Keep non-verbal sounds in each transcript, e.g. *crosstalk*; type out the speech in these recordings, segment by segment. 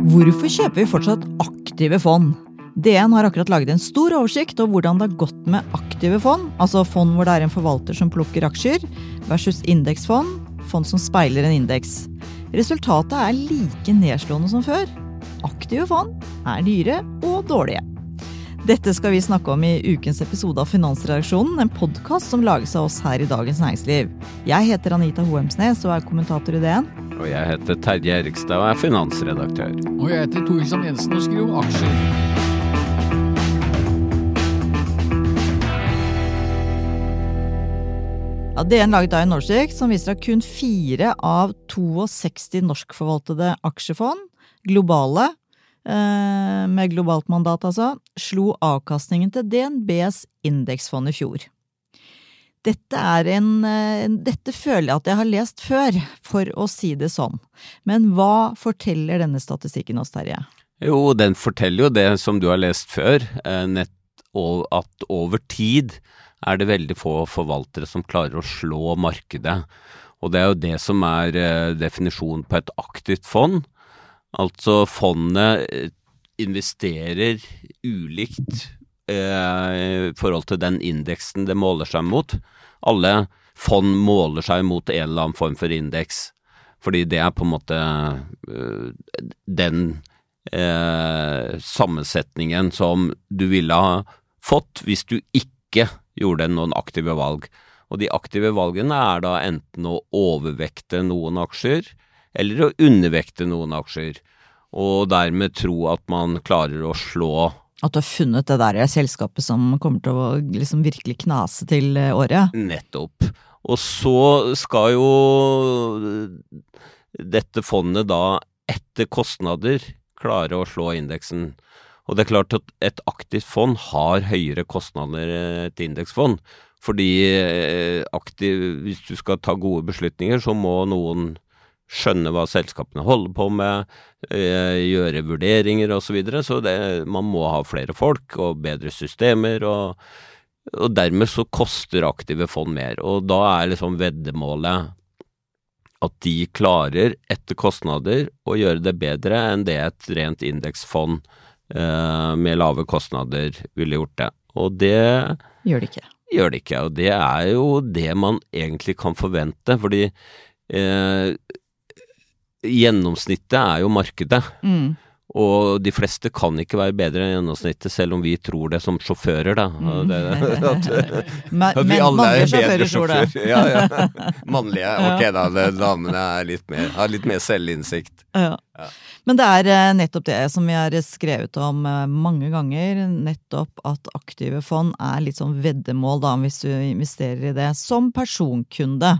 Hvorfor kjøper vi fortsatt aktive fond? DN har akkurat laget en stor oversikt over hvordan det har gått med aktive fond, altså fond hvor det er en forvalter som plukker aksjer, versus indeksfond, fond som speiler en indeks. Resultatet er like nedslående som før. Aktive fond er dyre og dårlige. Dette skal vi snakke om i ukens episode av Finansredaksjonen, en podkast som lages av oss her i Dagens Næringsliv. Jeg heter Anita Hoemsnes og er kommentator i DN. Og jeg heter Terje Erikstad og er finansredaktør. Og jeg heter Torgrim Jensen og skriver om aksjer. Ja, DN laget da en oversikt som viser at kun fire av 62 norskforvaltede aksjefond, globale, eh, med globalt mandat altså, slo avkastningen til DNBs indeksfond i fjor. Dette er en eh, Dette føler jeg at jeg har lest før, for å si det sånn. Men hva forteller denne statistikken oss, Terje? Jo, den forteller jo det som du har lest før, eh, nett, at over tid er det veldig få forvaltere som klarer å slå markedet. Og det er jo det som er eh, definisjonen på et aktivt fond. Altså fondet eh, investerer ulikt eh, i forhold til den indeksen det måler seg mot. Alle fond måler seg mot en eller annen form for indeks, fordi det er på en måte eh, den eh, sammensetningen som du ville ha fått hvis du ikke gjorde noen aktive valg. Og de aktive valgene er da enten å overvekte noen aksjer, eller å undervekte noen aksjer, og dermed tro at man klarer å slå At du har funnet det der selskapet som kommer til å liksom virkelig knase til eh, året? Nettopp. Og så skal jo dette fondet da etter kostnader klare å slå indeksen. Og det er klart at et aktivt fond har høyere kostnader enn et indeksfond. Fordi eh, aktiv, hvis du skal ta gode beslutninger, så må noen skjønne hva selskapene holder på med, eh, gjøre vurderinger osv. Så, videre. så det, man må ha flere folk og bedre systemer. og, og dermed så koster aktive fond mer. Og da er liksom veddemålet at de klarer, etter kostnader, å gjøre det bedre enn det et rent indeksfond eh, med lave kostnader ville gjort det. Og det Gjør det ikke. gjør det ikke, og det er jo det man egentlig kan forvente, fordi eh, gjennomsnittet er jo markedet. Mm. Og de fleste kan ikke være bedre enn gjennomsnittet, selv om vi tror det som sjåfører, da. Mm. Det, *laughs* *laughs* at, Men, at vi alle er bedre sjåfører. *laughs* Ja, ja. Mannlige. Ok da, det, damene er litt mer, har litt mer selvinnsikt. Ja. Men det er eh, nettopp det som vi har skrevet om eh, mange ganger. Nettopp at aktive fond er litt sånn veddemål, da, hvis du investerer i det. Som personkunde.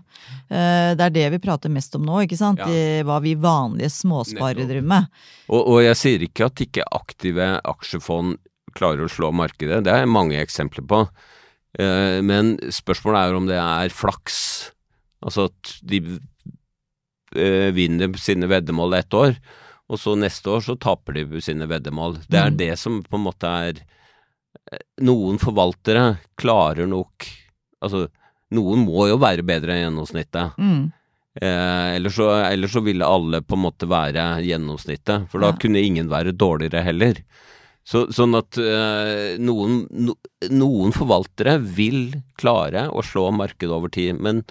Eh, Det er det vi prater mest om nå, ikke sant? Ja. Hva vi vanlige småsparere driver med. Og, og jeg sier ikke at ikke aktive aksjefond klarer å slå markedet, det er mange eksempler på. Men spørsmålet er om det er flaks. Altså at de vinner sine veddemål ett år, og så neste år så taper de sine veddemål. Det er Mm. det som på en måte er eh, Noen forvaltere klarer nok Altså, noen må jo være bedre enn gjennomsnittet. Mm. Eh, ellers, så, ellers så ville alle på en måte være gjennomsnittet, for da Ja. kunne ingen være dårligere heller. Så, sånn at eh, noen, no, noen forvaltere vil klare å slå markedet over tid, men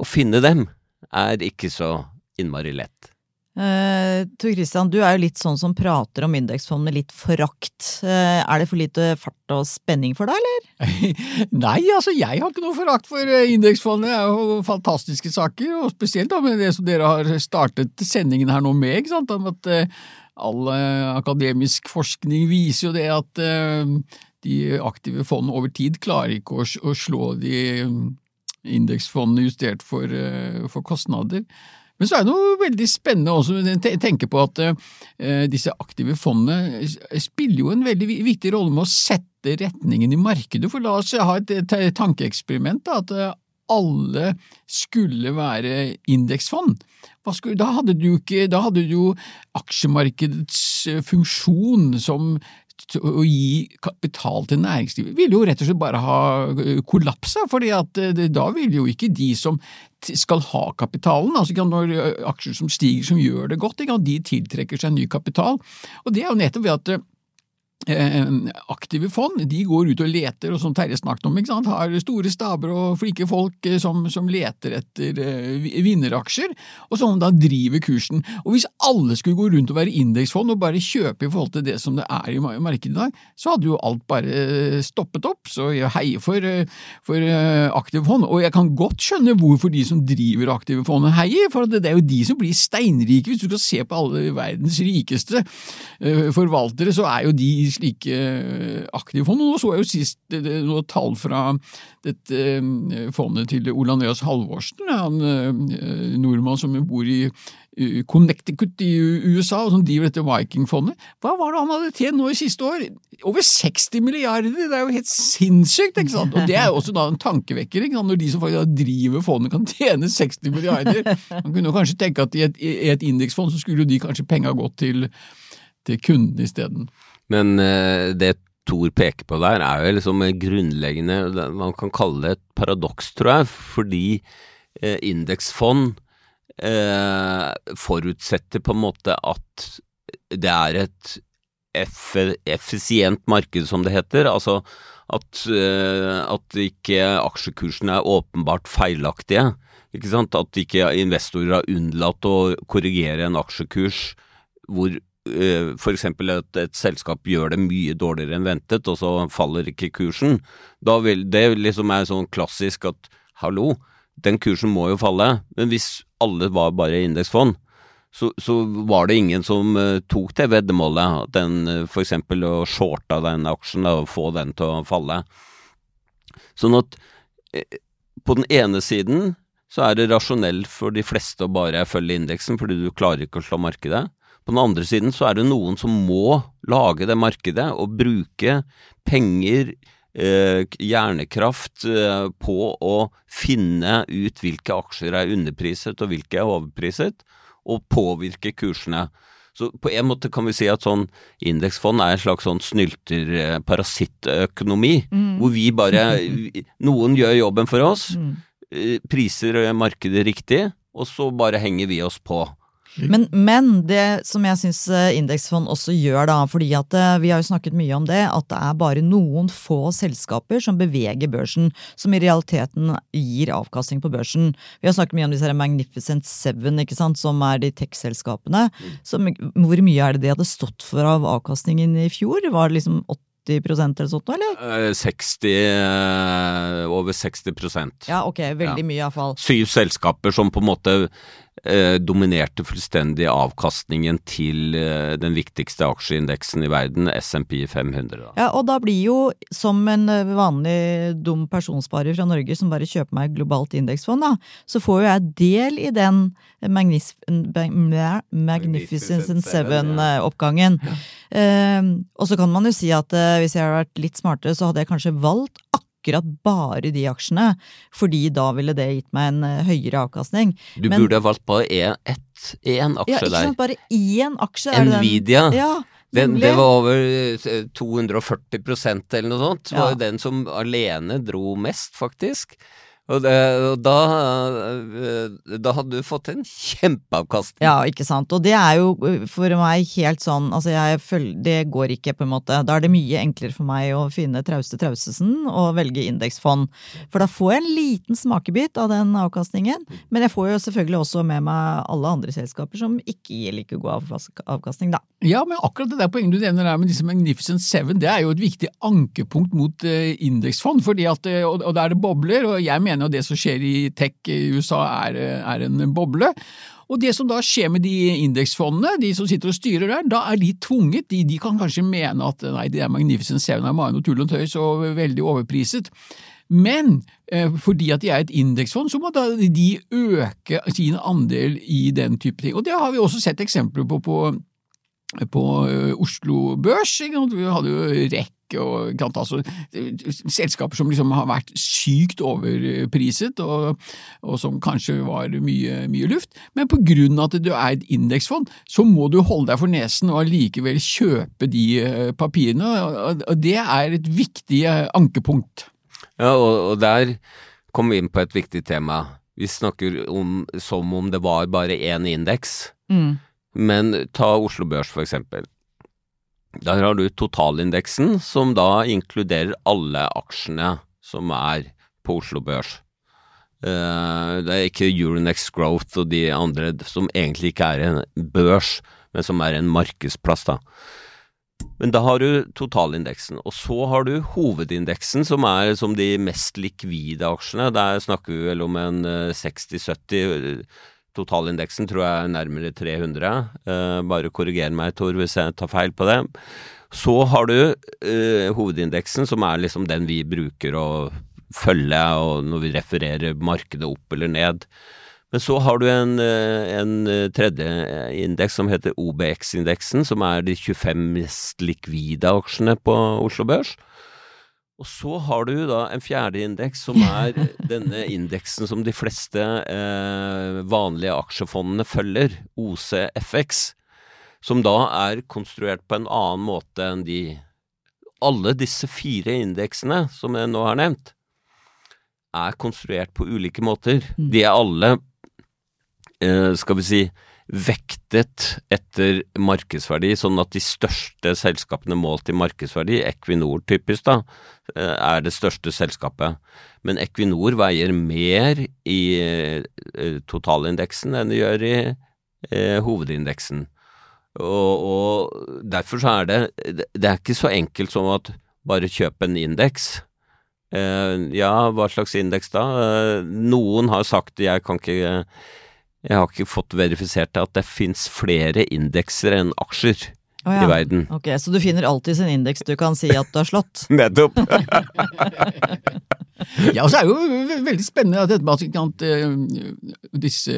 å finne dem er ikke så innmari lett. Uh, Tor Christian, du er jo litt sånn som prater om indeksfond med litt forakt. Uh, er det for lite fart og spenning for deg, eller? *laughs* Nei, altså jeg har ikke noe forakt for eh, indeksfondet. Det er jo fantastiske saker, og spesielt da med det som dere har startet sendingen her nå med, ikke sant, om at uh, all akademisk forskning viser jo det at de aktive fondene over tid klarer ikke å, å slå de um, indeksfondene justert for, for kostnader. Men så er det noe veldig spennende også å tenke på at uh, disse aktive fondene spiller jo en veldig viktig rolle med å sette retningen i markedet. For la oss ha et, tankeeksperiment. At uh, alle skulle være indeksfond. Ikke, da hadde du jo aksjemarkedets eh, funksjon som å gi kapital til næringslivet ville jo rett og slett bare ha kollapsa, fordi at da ville jo ikke de som skal ha kapitalen. altså Når aksjer som stiger som gjør det godt, de tiltrekker seg ny kapital. Og Det er jo nettopp ved at Eh, aktive fond de går ut og leter, og som Terje snakket om, har store staber og flinke folk eh, som, som leter etter uh, vinneraksjer, og som da driver kursen. Og Hvis alle skulle gå rundt og være indeksfond og bare kjøpe i forhold til det som det er i markedet i dag, så hadde jo alt bare stoppet opp. Så jeg heier for, for aktive fond, og jeg kan godt skjønne hvorfor de som driver aktive fond heier, for det, er jo de som blir steinrike. Hvis du skal se på alle verdens rikeste forvaltere, så er jo de slike eh, aktive fond. Nå så jeg jo sist noe tall fra dette eh, fondet til Ole Andreas Halvorsen, han eh, nordmann som bor i Connecticut i USA, og som driver dette Viking-fondet. Hva var det han hadde tjent nå i siste år? Over 60 milliarder! Det er jo helt sinnssykt! ikke sant? Og Det er jo også da en tankevekker, ikke sant? når de som faktisk driver fondet kan tjene 60 milliarder. Man kunne jo kanskje tenke at i et, et indeksfond så skulle jo de kanskje penga gått til, til kunden isteden. Men eh, det Thor peker på der, er jo liksom grunnleggende Man kan kalle det et paradoks, tror jeg, fordi eh, indeksfond eh, forutsetter på en måte at det er et effisient marked, som det heter. Altså at, at ikke aksjekursene er åpenbart feilaktige. Ikke sant? At ikke investorer har unnlatt å korrigere en aksjekurs hvor f.eks. at et selskap gjør det mye dårligere enn ventet, og så faller ikke kursen. Da vil det liksom er sånn klassisk at hallo, den kursen må jo falle. Men hvis alle var bare indeksfond, så, så, var det ingen som uh, tok det veddemålet. Den uh, f.eks. å shorta den aksjen da, og få den til å falle. Sånn at på den ene siden så er det rasjonelt for de fleste å bare følge indeksen, fordi du klarer ikke å slå markedet. På den andre siden så er det noen som må lage det markedet og bruke penger, eh, hjernekraft, eh, på å finne ut hvilke aksjer er underpriset og hvilke er overpriset, og påvirke kursene. Så på en måte kan vi si at sånn indeksfond er en slags sånn snylter-parasittøkonomi, mm. hvor vi bare *laughs* Noen gjør jobben for oss, mm. Eh, priser markedet riktig, og så bare henger vi oss på. Men, men, det som jeg syns eh, indeksfond også gjør, da, fordi at eh, vi har jo snakket mye om det, at det er bare noen få selskaper som beveger børsen, som i realiteten gir avkastning på børsen. Vi har snakket mye om disse Magnificent Seven, ikke sant, som er de tech-selskapene. Hvor mye er det de hadde stått for av avkastningen i fjor? Var det liksom 80% eller sånt, eller? 60 eh, Over 60% Ja, ok. Veldig ja. mye, iallfall. Syv selskaper som på en måte eh, dominerte fullstendig avkastningen til eh, den viktigste aksjeindeksen i verden, SMP 500. Da. Ja, og da blir jo, som en eh, vanlig dum personsparer fra Norge som bare kjøper meg globalt indeksfond, da, så får jo jeg del i den Magnif Magnificent Seven-oppgangen. Ja. Eh, og så kan man jo si at hvis jeg hadde vært litt smartere, så hadde jeg kanskje valgt akkurat bare de aksjene, fordi da ville det gitt meg en eh, høyere avkastning. Du Men, burde ha valgt bare én aksje ja, ikke sant, bare én aksje. Nvidia. Den, ja, den, det var over 240 eh, eller noe sånt. Det var jo den som alene dro mest, faktisk. Og, det, og da, eh, da hadde du fått en kjempeavkastning. Ja, ikke sant. Og det er jo for meg helt sånn, altså jeg føler, det går ikke på en måte. Da er det mye enklere for meg å finne Trauste Trausesen og velge indeksfond. For da får jeg en liten smakebit av den avkastningen. Men jeg får jo selvfølgelig også med meg alle andre selskaper som ikke gir like god avkastning, da. Ja, men akkurat det der poenget du nevner der med disse Magnificent Seven, det er jo et viktig ankepunkt mot uh, indeksfond. fordi at, uh, og, og da er det bobler, og jeg mener mener at det som skjer i tech i USA er, er en boble. Og det som da skjer med de indeksfondene, de som sitter og styrer der, da er de tvunget. De, de kan kanskje mene at nei, det er Magnificent Seven er bare noe tull og tøys og veldig overpriset. Men eh, fordi at de er et indeksfond, så må da de øke sin andel i den type ting. Og det har vi også sett eksempler på på, på uh, Oslo Børs. Vi hadde jo REC og altså, selskaper som liksom har vært sykt overpriset, og, og som kanskje var mye, mye, luft. Men på grunn av at du er et indeksfond, så må du holde deg for nesen og allikevel kjøpe de eh, papirene, og det er et viktig eh, ankepunkt. Ja, og, og der kom vi inn på et viktig tema. Vi snakker om som om det var bare én indeks. Mm. Men ta Oslo Børs for eksempel. Der har du totalindeksen, som da inkluderer alle aksjene som er på Oslo Børs. Uh, det er ikke Euronex Growth og de andre som egentlig ikke er en børs, men som er en markedsplass, da. Men da har du totalindeksen, og så har du hovedindeksen, som er som de mest likvide aksjene. Der snakker vi vel om en 60-70 Totalindeksen tror jeg er nærmere 300. Uh, bare korriger meg, Tor, hvis jeg tar feil på det. Så har du uh, hovedindeksen, som er liksom den vi bruker å følge når vi refererer markedet opp eller ned. Men så har du en, uh, en tredje indeks som heter OBX-indeksen, som er de 25 mest likvide aksjene på Oslo Børs. Og så har du da en fjerde indeks, som er *laughs* denne indeksen som de fleste eh, vanlige aksjefondene følger, OCFX, som da er konstruert på en annen måte enn de Alle disse fire indeksene som jeg nå har nevnt, er konstruert på ulike måter. Mm. De er alle, eh, skal vi si, vektet etter markedsverdi, sånn at de største selskapene målt i markedsverdi, Equinor typisk da, eh, er det største selskapet. Men Equinor veier mer i eh, totalindeksen enn det gjør i eh, hovedindeksen. Og, og, derfor så er det Det er ikke så enkelt som at bare kjøp en indeks. Ja, hva slags indeks da? Noen har sagt jeg kan ikke jeg har ikke fått verifisert at det fins flere indekser enn aksjer. Oh, ja. i verden. Ok, Så du finner alltid sin indeks du kan si at du har slått? *laughs* Nettopp! *laughs* ja, og så er det jo veldig spennende at dette med eh, disse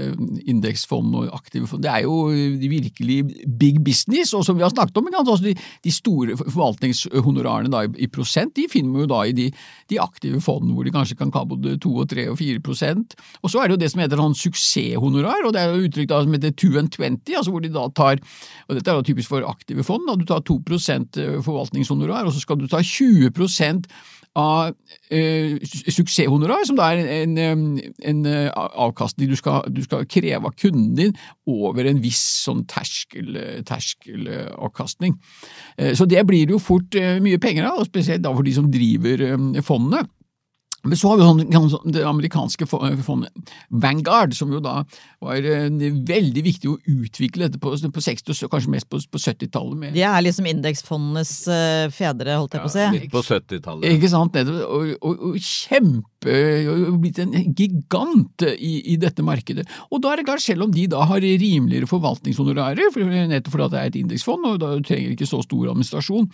indeksfond og aktive fond, det er jo virkelig big business, og som vi har snakket om, altså de, de, store forvaltningshonorarene da, i prosent, de finner vi jo da i de, de, aktive fondene hvor de kanskje kan ta både 2 og 3 og 4 prosent. Og så er det jo det som heter sånn suksesshonorar, og det er jo uttrykk som heter 2 and 20, altså hvor de da tar, og dette er jo typisk for aktive fond, da du tar 2% forvaltningshonorar, og så skal du ta 20 av eh, suksesshonorar, som da er en, en, en eh, avkastning du skal, du skal, kreve av kunden din over en viss sånn terskel, terskelavkastning. Eh, så det blir jo fort eh, mye penger av, og spesielt da for de som driver fondene. Men så har vi sånn, det amerikanske fondet Vanguard, som jo da var eh, veldig viktig å utvikle dette på, på 60- og kanskje mest på, på 70-tallet. De er liksom indeksfondenes uh, fedre, holdt jeg på å si. Ja, litt på 70-tallet. Ikke sant. Og, og, og kjempe blitt en gigant i, i, dette markedet. Og da er det klart, selv om de da har rimeligere forvaltningshonorarer, for, nettopp fordi det er et indeksfond, og da trenger ikke så stor administrasjon,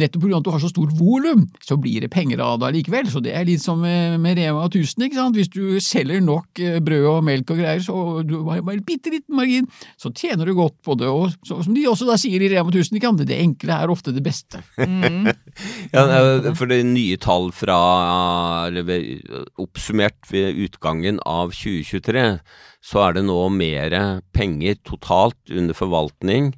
nettopp fordi du har så stort volum, så blir det penger av det likevel. Så det er litt som med, Rema 1000, ikke sant. Hvis du selger nok eh, brød og melk og greier, så du har bare en bitte liten margin, så tjener du godt på det. Og så, som de også da sier i Rema 1000, ikke sant, det enkle er ofte det beste. Mm. *laughs* ja, for det nye tall fra eller oppsummert ved utgangen av 2023, så er det nå mer penger totalt under forvaltning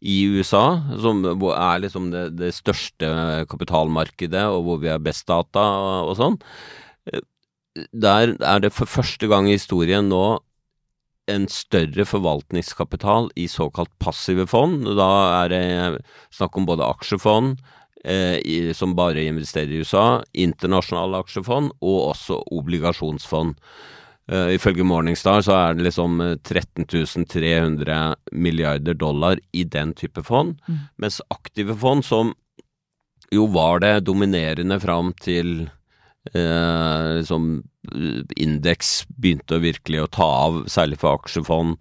i USA, som er liksom det, det største kapitalmarkedet, og hvor vi har best data og, og sånn. der er det for første gang i historien nå en større forvaltningskapital i såkalt passive fond. Da er det snakk om både aksjefond, eh, i, som bare investerer i USA, internasjonale aksjefond og også obligasjonsfond. Uh, ifølge Morningstar så er det liksom 13.300 milliarder dollar i den type fond, mm. mens aktive fond, som jo var det dominerende fram til uh, liksom indeks begynte å virkelig å ta av, særlig for aksjefond.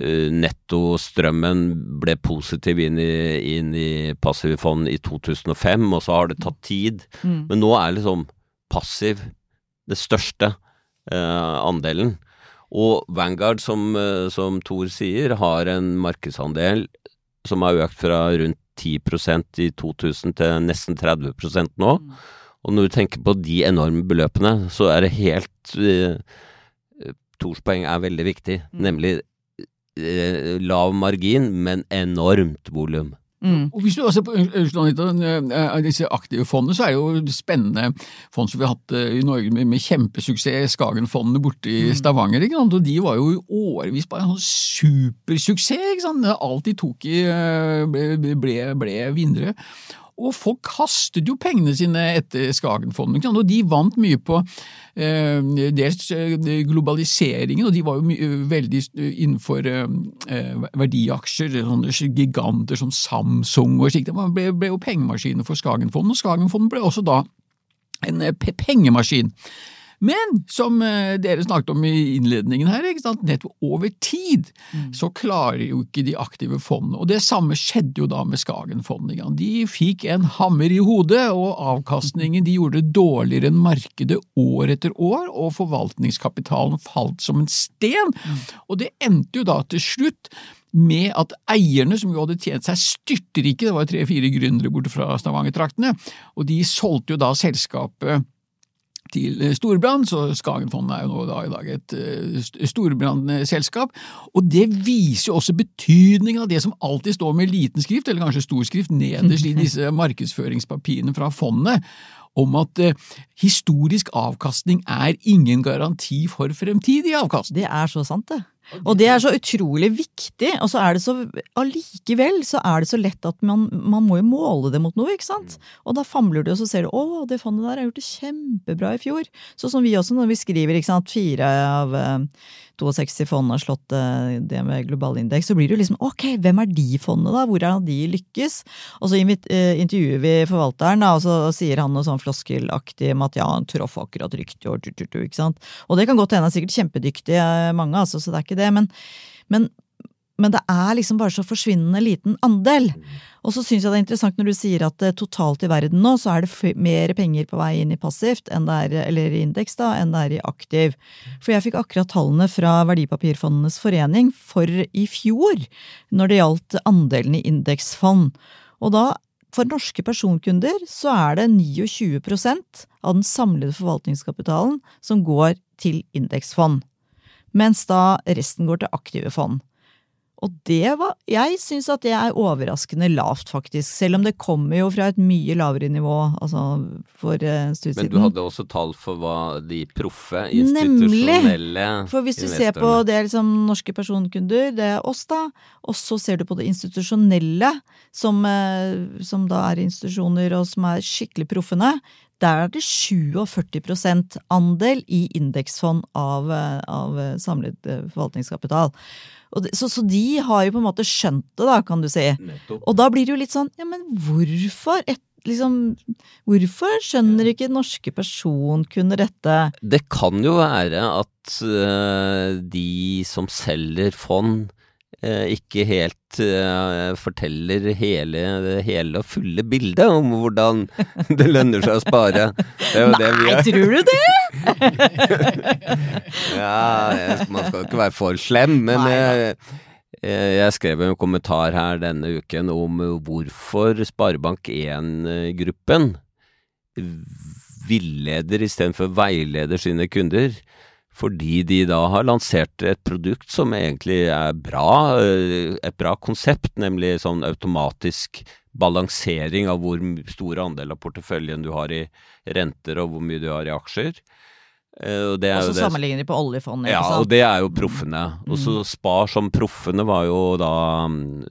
Uh, nettostrømmen ble positiv inn i, inn i passive fond i 2005, og så har det tatt tid. Mm. Men nå er liksom passiv det største eh, andelen. Og Vanguard, som, eh, som Thor sier, har en markedsandel som har økt fra rundt 10% i 2000 til nesten 30 nå. Mm. Og når du tenker på de enorme beløpene, så er det helt eh, Tors poeng er veldig viktig, mm. nemlig eh, lav margin, men enormt volum. Mm. Og Hvis du ser på disse aktive fondene, så er det jo spennende fond som vi har hatt i Norge med, med kjempesuksess, Skagen-fondene borte i mm. Stavanger. Ikke sant? Og De var jo i årevis bare en sånn supersuksess. Ikke sant? Alt de tok i ble, ble, ble vinnere. Og folk kastet jo pengene sine etter Skagen-fondet, og de vant mye på eh, dels eh, globaliseringen, og de var jo mye, veldig innenfor eh, verdiaksjer, sånne giganter som Samsung og slikt. Det ble, ble jo pengemaskiner for Skagen-fondet, og Skagen-fondet ble også da en pengemaskin. Men som eh, dere snakket om i innledningen her, nettopp over tid mm. så klarer jo ikke de aktive fondene. Og det samme skjedde jo da med Skagen-fondet. De fikk en hammer i hodet, og avkastningen de gjorde dårligere enn markedet år etter år, og forvaltningskapitalen falt som en sten. Mm. Og det endte jo da til slutt med at eierne, som jo hadde tjent seg styrtrike, det var tre-fire gründere borte fra Stavanger-traktene, og de solgte jo da selskapet til eh, Storbrann, så Skagenfondet er jo nå da i dag et uh, storbrannselskap. Og det viser jo også betydningen av det som alltid står med liten skrift, eller kanskje stor skrift, nederst i *laughs* disse markedsføringspapirene fra fondet, om at uh, historisk avkastning er ingen garanti for fremtidig avkastning. Det er så sant, det. Og det er så utrolig viktig, og så er det så allikevel så er det så lett at man, man må jo måle det mot noe, ikke sant? Mm. Og da famler du, og så ser du å, det fondet der har gjort det kjempebra i fjor. Sånn som vi også når vi skriver, ikke sant, fire av 62 fond har slått eh, det med global indeks, så blir det jo liksom ok, hvem er de fondene da, hvor har de lykkes? Og så eh, intervjuer vi forvalteren, da, og så sier han noe sånn floskelaktig om at ja, han traff akkurat riktig, og, ikke sant. Og det kan godt hende, er sikkert kjempedyktig, mange, altså, så det er ikke det, men, men men det er liksom bare så forsvinnende liten andel. Og så syns jeg det er interessant når du sier at eh, totalt i verden nå så er det mer penger på vei inn i passivt, er, eller i indeks, da, enn det er i aktiv. For jeg fikk akkurat tallene fra Verdipapirfondenes forening for i fjor, når det gjaldt andelen i indeksfond. Og da, for norske personkunder, så er det 29% av den samlede forvaltningskapitalen som går til indeksfond. Mens da resten går til aktive fond. Og det var Jeg syns at det er overraskende lavt, faktisk. Selv om det kommer jo fra et mye lavere nivå, altså for uh, stund Men du hadde også tall for hva de proffe, institusjonelle Nemlig! For hvis du ser på det liksom norske personkunder, det er oss, da, og så ser du på det institusjonelle, som, uh, som da er institusjoner og som er skikkelig proffene, der er det 47 andel i indeksfond av, eh, av samlet forvaltningskapital. Det, så, så, de har jo på en måte skjønt det, da, kan du si. Nettopp. Og da blir det jo litt sånn, ja, men hvorfor? Et, liksom, hvorfor skjønner ikke norske personkunder dette? Det kan jo være at de som selger fond, ikke helt uh, forteller hele, hele og fulle bildet om hvordan *laughs* det lønner seg å spare. Nei, tror du det? *laughs* ja, man skal jo ikke være for slem, men jeg, jeg skrev en kommentar her denne uken om hvorfor Sparebank1-gruppen villeder istedenfor veileder sine kunder. Fordi de da har lansert et produkt som egentlig er bra, et bra konsept, nemlig sånn automatisk balansering av hvor stor andel av porteføljen du har i renter og hvor mye du har i aksjer. Eh, og det er så det- sammenligner de på oljefondet, Ja, og det er jo proffene. Og så Mm. Spar som proffene var jo da mm,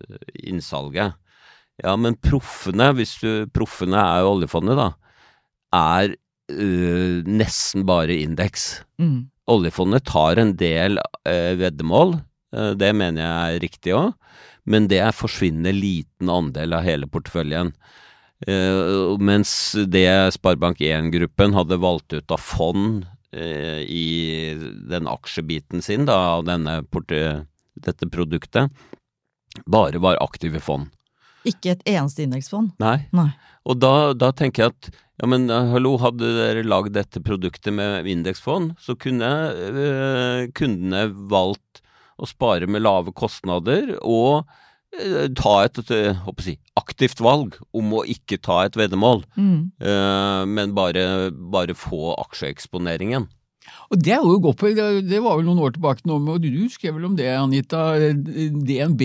innsalget. Ja, men proffene, hvis du Proffene er jo oljefondet, da. Er øh, nesten bare indeks. Mm. Oljefondet tar en del eh, veddemål, eh, det mener jeg er riktig òg, men det er forsvinnende liten andel av hele porteføljen. Eh, mens det Sparebank1-gruppen hadde valgt ut av fond eh, i den aksjebiten sin da, av dette produktet, bare var aktive fond. Ikke et eneste indeksfond. Nei. Nei. Og da, da tenker jeg at ja, men eh, hallo, hadde dere lagd dette produktet med indeksfond, så kunne øh, kundene valgt å spare med lave kostnader og øh, ta et, å si, aktivt valg om å ikke ta et veddemål, Mm. øh, men bare, bare få aksjeeksponeringen. Og det er jo på, det var vel noen år tilbake nå, og du skrev vel om det, Anita, DNB,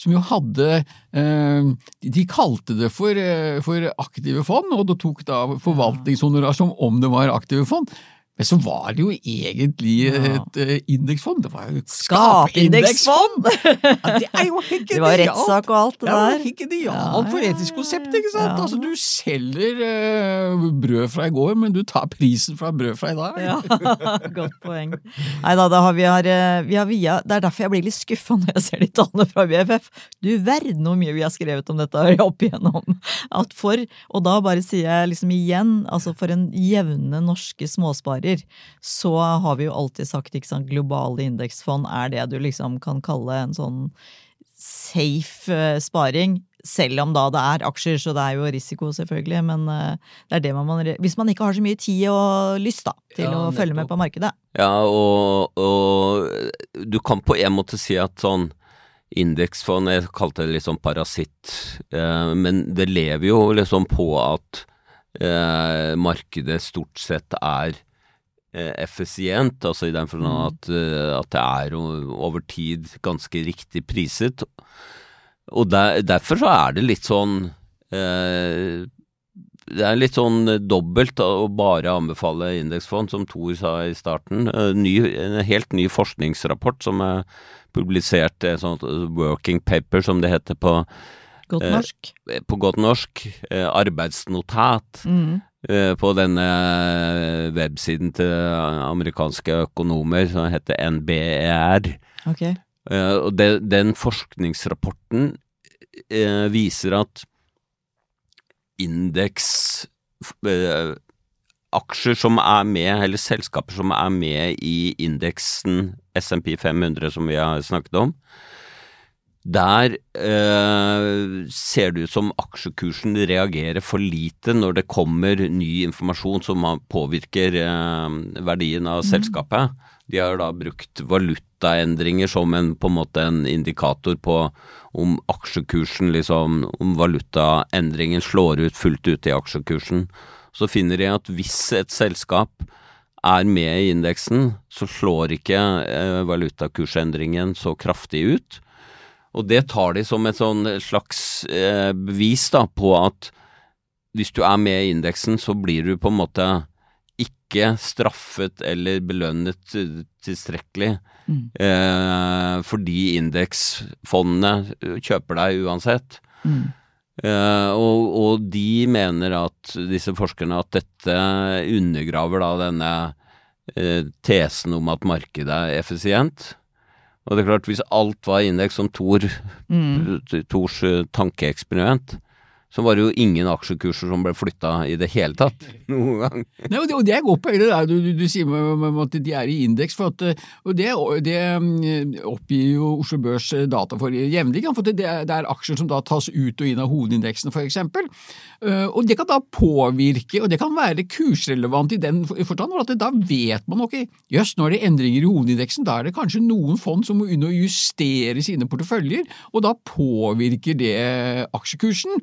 som jo hadde eh, De kalte det for, eh, for aktive fond, og det tok da forvaltningshonorar som om det var aktive fond. Men så var det jo egentlig Ja. et eh, indeksfond. Det var jo Skapindeksfond! Ja, det er jo helt *laughs* Det var rettssak og alt det der. det er ikke genialt Ja, for etisk konsept, ikke sant? ja. Altså, du selger uh, brød fra i går, men du tar prisen fra brød fra i dag. Ja, *laughs* godt poeng. Nei da, har vi, har, eh, vi har via Det er derfor jeg blir litt skuffa når jeg ser de tallene fra BFF. Du verden hvor mye vi har skrevet om dette opp igjennom. At for, og da bare sier jeg liksom igjen, altså for en jevne norske småsparer, så har vi jo alltid sagt ikke sant, globale indeksfond er det du liksom kan kalle en sånn safe eh, sparing. Selv om da det er aksjer, så det er jo risiko, selvfølgelig. Men eh, det er det man, man Hvis man ikke har så mye tid og lyst da, til Ja, å følge med på markedet. Ja, og, og du kan på en måte si at sånn indeksfond, jeg kalte det sånn parasitt, eh, men det lever jo liksom på at eh, markedet stort sett er eh, effisient, altså i den forstand at, eh, at det er over tid ganske riktig priset. Og der, derfor så er det litt sånn eh, det er litt sånn dobbelt å bare anbefale indeksfond, som Thor sa i starten. Eh, Ny, en helt ny forskningsrapport som er publisert, et sånt working paper som det heter på, Godt Eh, på godt norsk, eh, arbeidsnotat Mm. eh, på denne websiden til amerikanske økonomer som heter NBER. Okay. Eh, og det, den forskningsrapporten eh, viser at indeks eh, aksjer som er med, eller selskaper som er med i indeksen SMP 500 som vi har snakket om, der eh, ser det ut som aksjekursen reagerer for lite når det kommer ny informasjon som påvirker eh, verdien av selskapet. De har da brukt valutaendringer som en, på en måte en indikator på om aksjekursen, liksom, om valutaendringen slår ut fullt ut i aksjekursen. Så finner de at hvis et selskap er med i indeksen, så slår ikke eh, valutakursendringen så kraftig ut. Og det tar de som et sånn slags eh, bevis da, på at hvis du er med i indeksen, så blir du på en måte ikke straffet eller belønnet eh, tilstrekkelig. Mm. Eh, fordi indeksfondene eh, kjøper deg uansett. Mm. Eh, og, og de mener at, disse forskerne, at dette undergraver da denne eh, tesen om at markedet er effisient. Og det er klart, hvis alt var indeks som Thor, Mm. Thors eh, tankeeksperiment, så var det jo ingen aksjekurser som ble flytta i det hele tatt *laughs* noen gang. Nei, og det, og det er godt poeng det der du, du, du sier med at de er i indeks, for at, eh, og det, det mm, oppgir jo Oslo Børs eh, data for jevnlig, for det, det er aksjer som da tas ut og inn av hovedindeksen eksempel, Eh, og det kan da påvirke, og det kan være kursrelevant i den forstand, for at det, da vet man ok, jøss, nå er det endringer i hovedindeksen, da er det kanskje noen fond som må inn og justere sine porteføljer, og da påvirker det aksjekursen.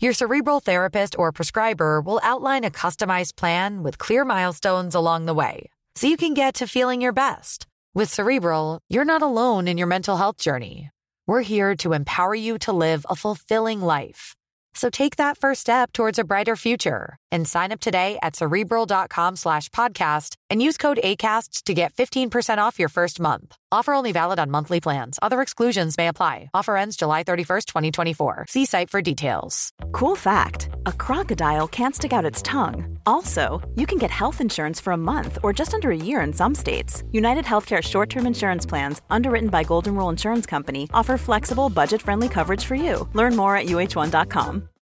Your cerebral therapist or prescriber will outline a customized plan with clear milestones along the way so you can get to feeling your best. With Cerebral, you're not alone in your mental health journey. We're here to empower you to live a fulfilling life. So take that first step towards a brighter future and sign up today at cerebral.com slash podcast and use code ACAST to get 15% off your first month. Offer only valid on monthly plans. Other exclusions may apply. Offer ends July 31st, 2024. See site for details. Cool fact a crocodile can't stick out its tongue. Also, you can get health insurance for a month or just under a year in some states. United Healthcare short term insurance plans, underwritten by Golden Rule Insurance Company, offer flexible, budget friendly coverage for you. Learn more at uh1.com.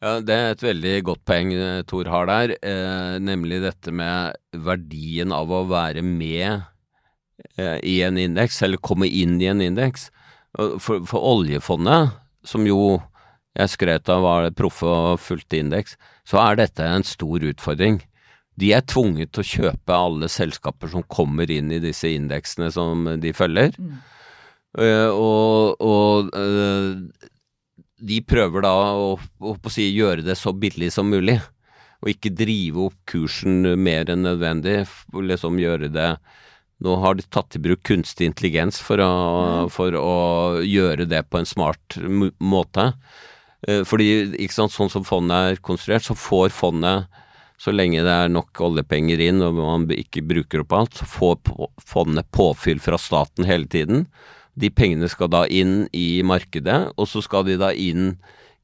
Ja, Det er et veldig godt poeng eh, Tor har der, eh, nemlig dette med verdien av å være med eh, i en indeks, eller komme inn i en indeks. For, for oljefondet, som jo jeg skrøt av var proffe og fulgte indeks, så er dette en stor utfordring. De er tvunget til å kjøpe alle selskaper som kommer inn i disse indeksene som de følger. Mm. Uh, og, og uh, de prøver da å, å, å si, gjøre det så billig som mulig, og ikke drive opp kursen mer enn nødvendig. Liksom gjøre det Nå har de tatt i bruk kunstig intelligens for å, for å gjøre det på en smart måte. Eh, fordi ikke sant, sånn som fondet er konstruert, så får fondet så lenge det er nok oljepenger inn og man ikke bruker opp alt, så får fondet påfyll fra staten hele tiden. De pengene skal da inn i markedet, og så skal de da inn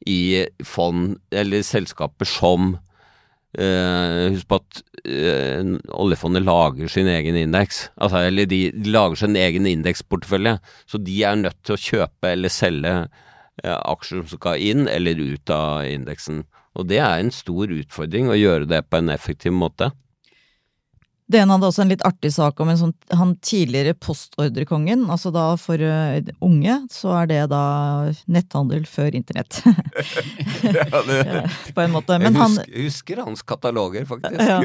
i fond eller selskaper som uh, Husk på at uh, oljefondet lager sin egen indeks. Altså, eller de, lager sin egen indeksportefølje, så de er nødt til å kjøpe eller selge uh, aksjer som skal inn eller ut av indeksen. Og det er en stor utfordring å gjøre det på en effektiv måte. DN hadde også en litt artig sak om en sånn, han tidligere postordrekongen. Altså da for uh, unge så er det da netthandel før internett. *laughs* ja, det, *laughs* På en måte. Men jeg husker, han, husker hans kataloger, faktisk. Ja,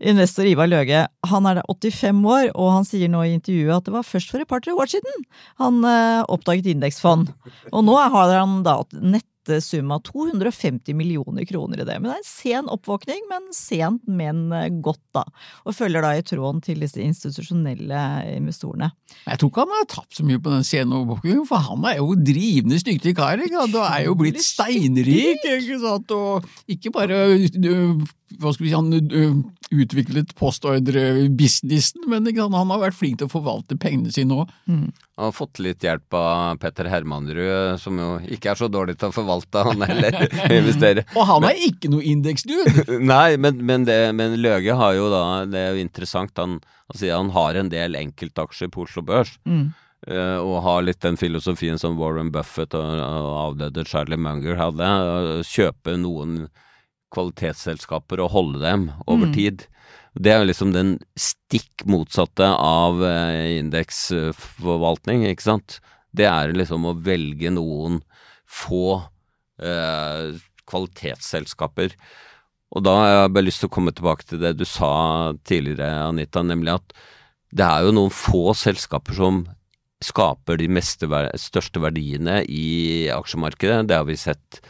investor Ivar Løge. Han er da 85 år, og han sier nå i intervjuet at det var først for et par-tre år siden han uh, oppdaget indeksfond. Og nå har han da nett sum av 250 millioner kroner i det. Men det er en sen oppvåkning, men sent, men eh, godt, da. Og følger da i tråden til disse institusjonelle investorene. Jeg tror ikke han har tapt så mye på den sene oppvåkningen, for han er jo drivende dyktig kar. Og er jo blitt steinrik, ikke sant. Og ikke bare hva skal vi si, han utviklet postordre-businessen, men han har vært flink til å forvalte pengene sine òg. Mm. Han har fått litt hjelp av Petter Hermanrud, som jo ikke er så dårlig til å forvalte, han heller. *laughs* investere. Og han er ikke noe indeksdude! *laughs* Nei, men, men, det, men, Løge har jo da, det er jo interessant, han, altså, han har en del enkeltaksjer på Oslo Børs. Mm. Uh, og har litt den filosofien som Warren Buffett og, og avdøde Charlie Munger hadde. Kjøpe noen kvalitetsselskaper og holde dem over mm. tid. Det er jo liksom den stikk motsatte av eh, indeksforvaltning, ikke sant. Det er liksom å velge noen få eh, kvalitetsselskaper. Og da har jeg bare lyst til å komme tilbake til det du sa tidligere, Anita, nemlig at det er jo noen få selskaper som skaper de meste, største verdiene i aksjemarkedet. Det har vi sett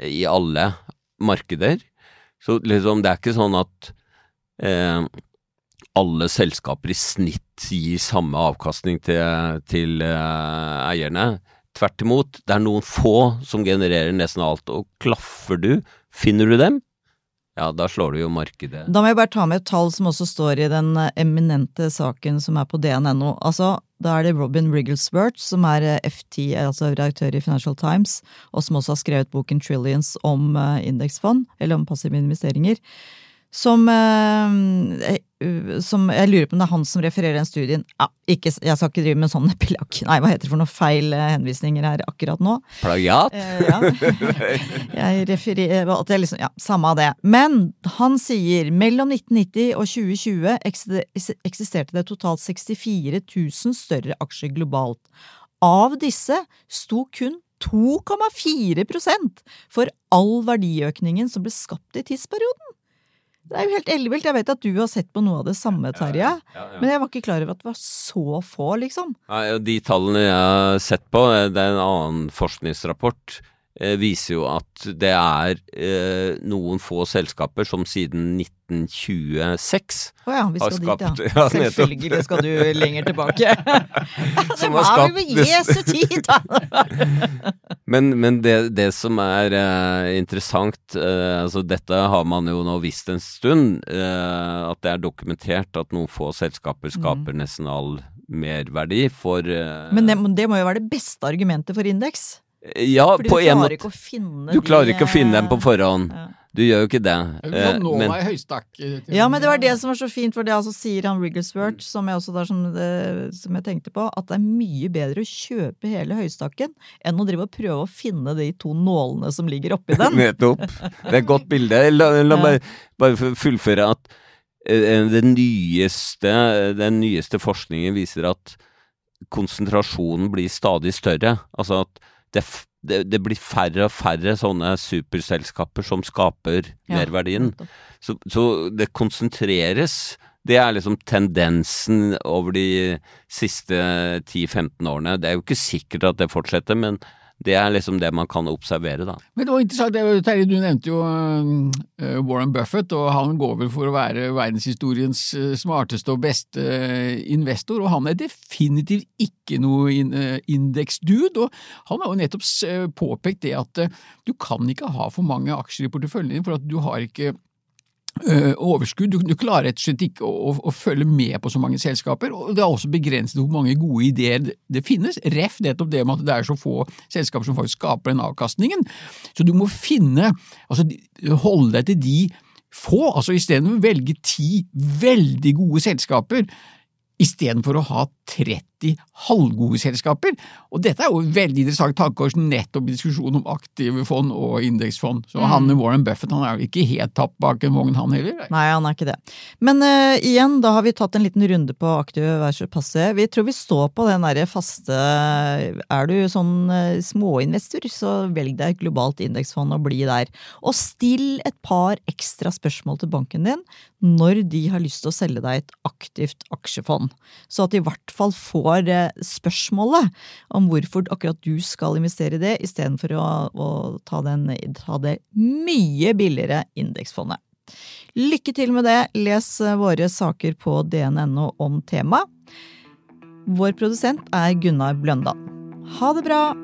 i alle markeder. Så liksom, det er ikke sånn at eh, alle selskaper i snitt gir samme avkastning til, til eh, eierne. Tvert imot, det er noen få som genererer nesten alt, og klaffer du, finner du dem, ja, da slår du jo markedet. Da må jeg bare ta med et tall som også står i den eh, eminente saken som er på DNNO. Altså, da er det Robin Rigglesworth, som er eh, FT, altså redaktør i Financial Times, og som også har skrevet boken Trillions om eh, indeksfond, eller om passive investeringer. Som uh, som Jeg lurer på om det er han som refererer den studien. Ja, ikke, jeg skal ikke drive med sånn *laughs* pilak... Nei, hva heter det for noen feil uh, henvisninger her akkurat nå? Plagiat? Eh, ja. *laughs* Jeg refererer at jeg liksom, ja, Samme av det. Men han sier mellom 1990 og 2020 eksisterte det totalt 64 000 større aksjer globalt. Av disse sto kun 2,4% for all verdiøkningen som ble skapt i tidsperioden. Det er jo helt ellevilt. Jeg vet at du har sett på noe av det samme, Terje. Men jeg var ikke klar over at det var så få, liksom. Nei, De tallene jeg har sett på, eh, det er en annen forskningsrapport, viser jo at det er eh, noen få selskaper som siden 1926 oh ja, vi Har skal dit, skapt- *laughs* ja. ja. Selvfølgelig skal du lenger tilbake. *laughs* det Som har var jo skapt ved Jesu tid, da! *laughs* Men, men det, det som er eh, interessant, eh, altså dette har man jo nå visst en stund, eh, at det er dokumentert at noen få selskaper skaper nesten all merverdi for eh, Men det, det må jo være det beste argumentet for indeks. Ja, Fordi på du en måte. Du klarer de, ikke å finne dem på forhånd. Ja. Du gjør jo ikke det. Eh, nå men- meg høystakk. eh, Ja, men det var det som var så fint, for det altså sier han Wigglesworth, som jeg også der som, det, som jeg tenkte på, at det er mye bedre å kjøpe hele høystakken enn å drive og prøve å finne de to nålene som ligger oppi den. *laughs* Nettopp. Det er et godt bilde. La, la meg bare fullføre at den nyeste, den nyeste forskningen viser at konsentrasjonen blir stadig større. Altså at det, det, det blir færre og færre sånne superselskaper som skaper Ja, merverdien. Så, så det konsentreres. Det er liksom tendensen over de siste 10-15 årene. Det er jo ikke sikkert at det fortsetter, men det er liksom det man kan observere, da. Men det var interessant, Terje, du nevnte jo eh, Warren Buffett, og han går vel for å være verdenshistoriens eh, smarteste og beste eh, investor, og han er definitivt ikke noe in, eh, indeksdude, og han har jo nettopp eh, påpekt det at eh, du kan ikke ha for mange aksjer i porteføljen din, for at du har ikke eh, overskudd. Du, du klarer rett og slett ikke å, å følge med på så mange selskaper, og det er også begrenset hvor mange gode ideer det, det finnes. Ref nettopp det med at det er så få selskaper som faktisk skaper den avkastningen. Så du må finne, altså holde deg til de få, altså istedenfor å velge ti veldig gode selskaper, istedenfor å ha 30 halvgode selskaper. Og dette er jo et veldig interessant tankekors nettopp i diskusjonen om aktive fond og indeksfond. Så han Warren Buffett han er jo ikke helt tapt bak en vogn, han heller. Nei, han er ikke det. Men uh, igjen, da har vi tatt en liten runde på aktive versus passe. Vi tror vi står på den derre faste Er du sånn uh, småinvestor, så velg deg et globalt indeksfond og bli der. Og still et par ekstra spørsmål til banken din når de har lyst til å selge deg et aktivt aksjefond. Så at de i hvert fall får eh, spørsmålet om hvorfor akkurat du skal investere i det, istedenfor å, å ta, den, ta det mye billigere indeksfondet. Lykke til med det. Les eh, våre saker på dn.no om temaet. Vår produsent er Gunnar Bløndal. Ha det bra!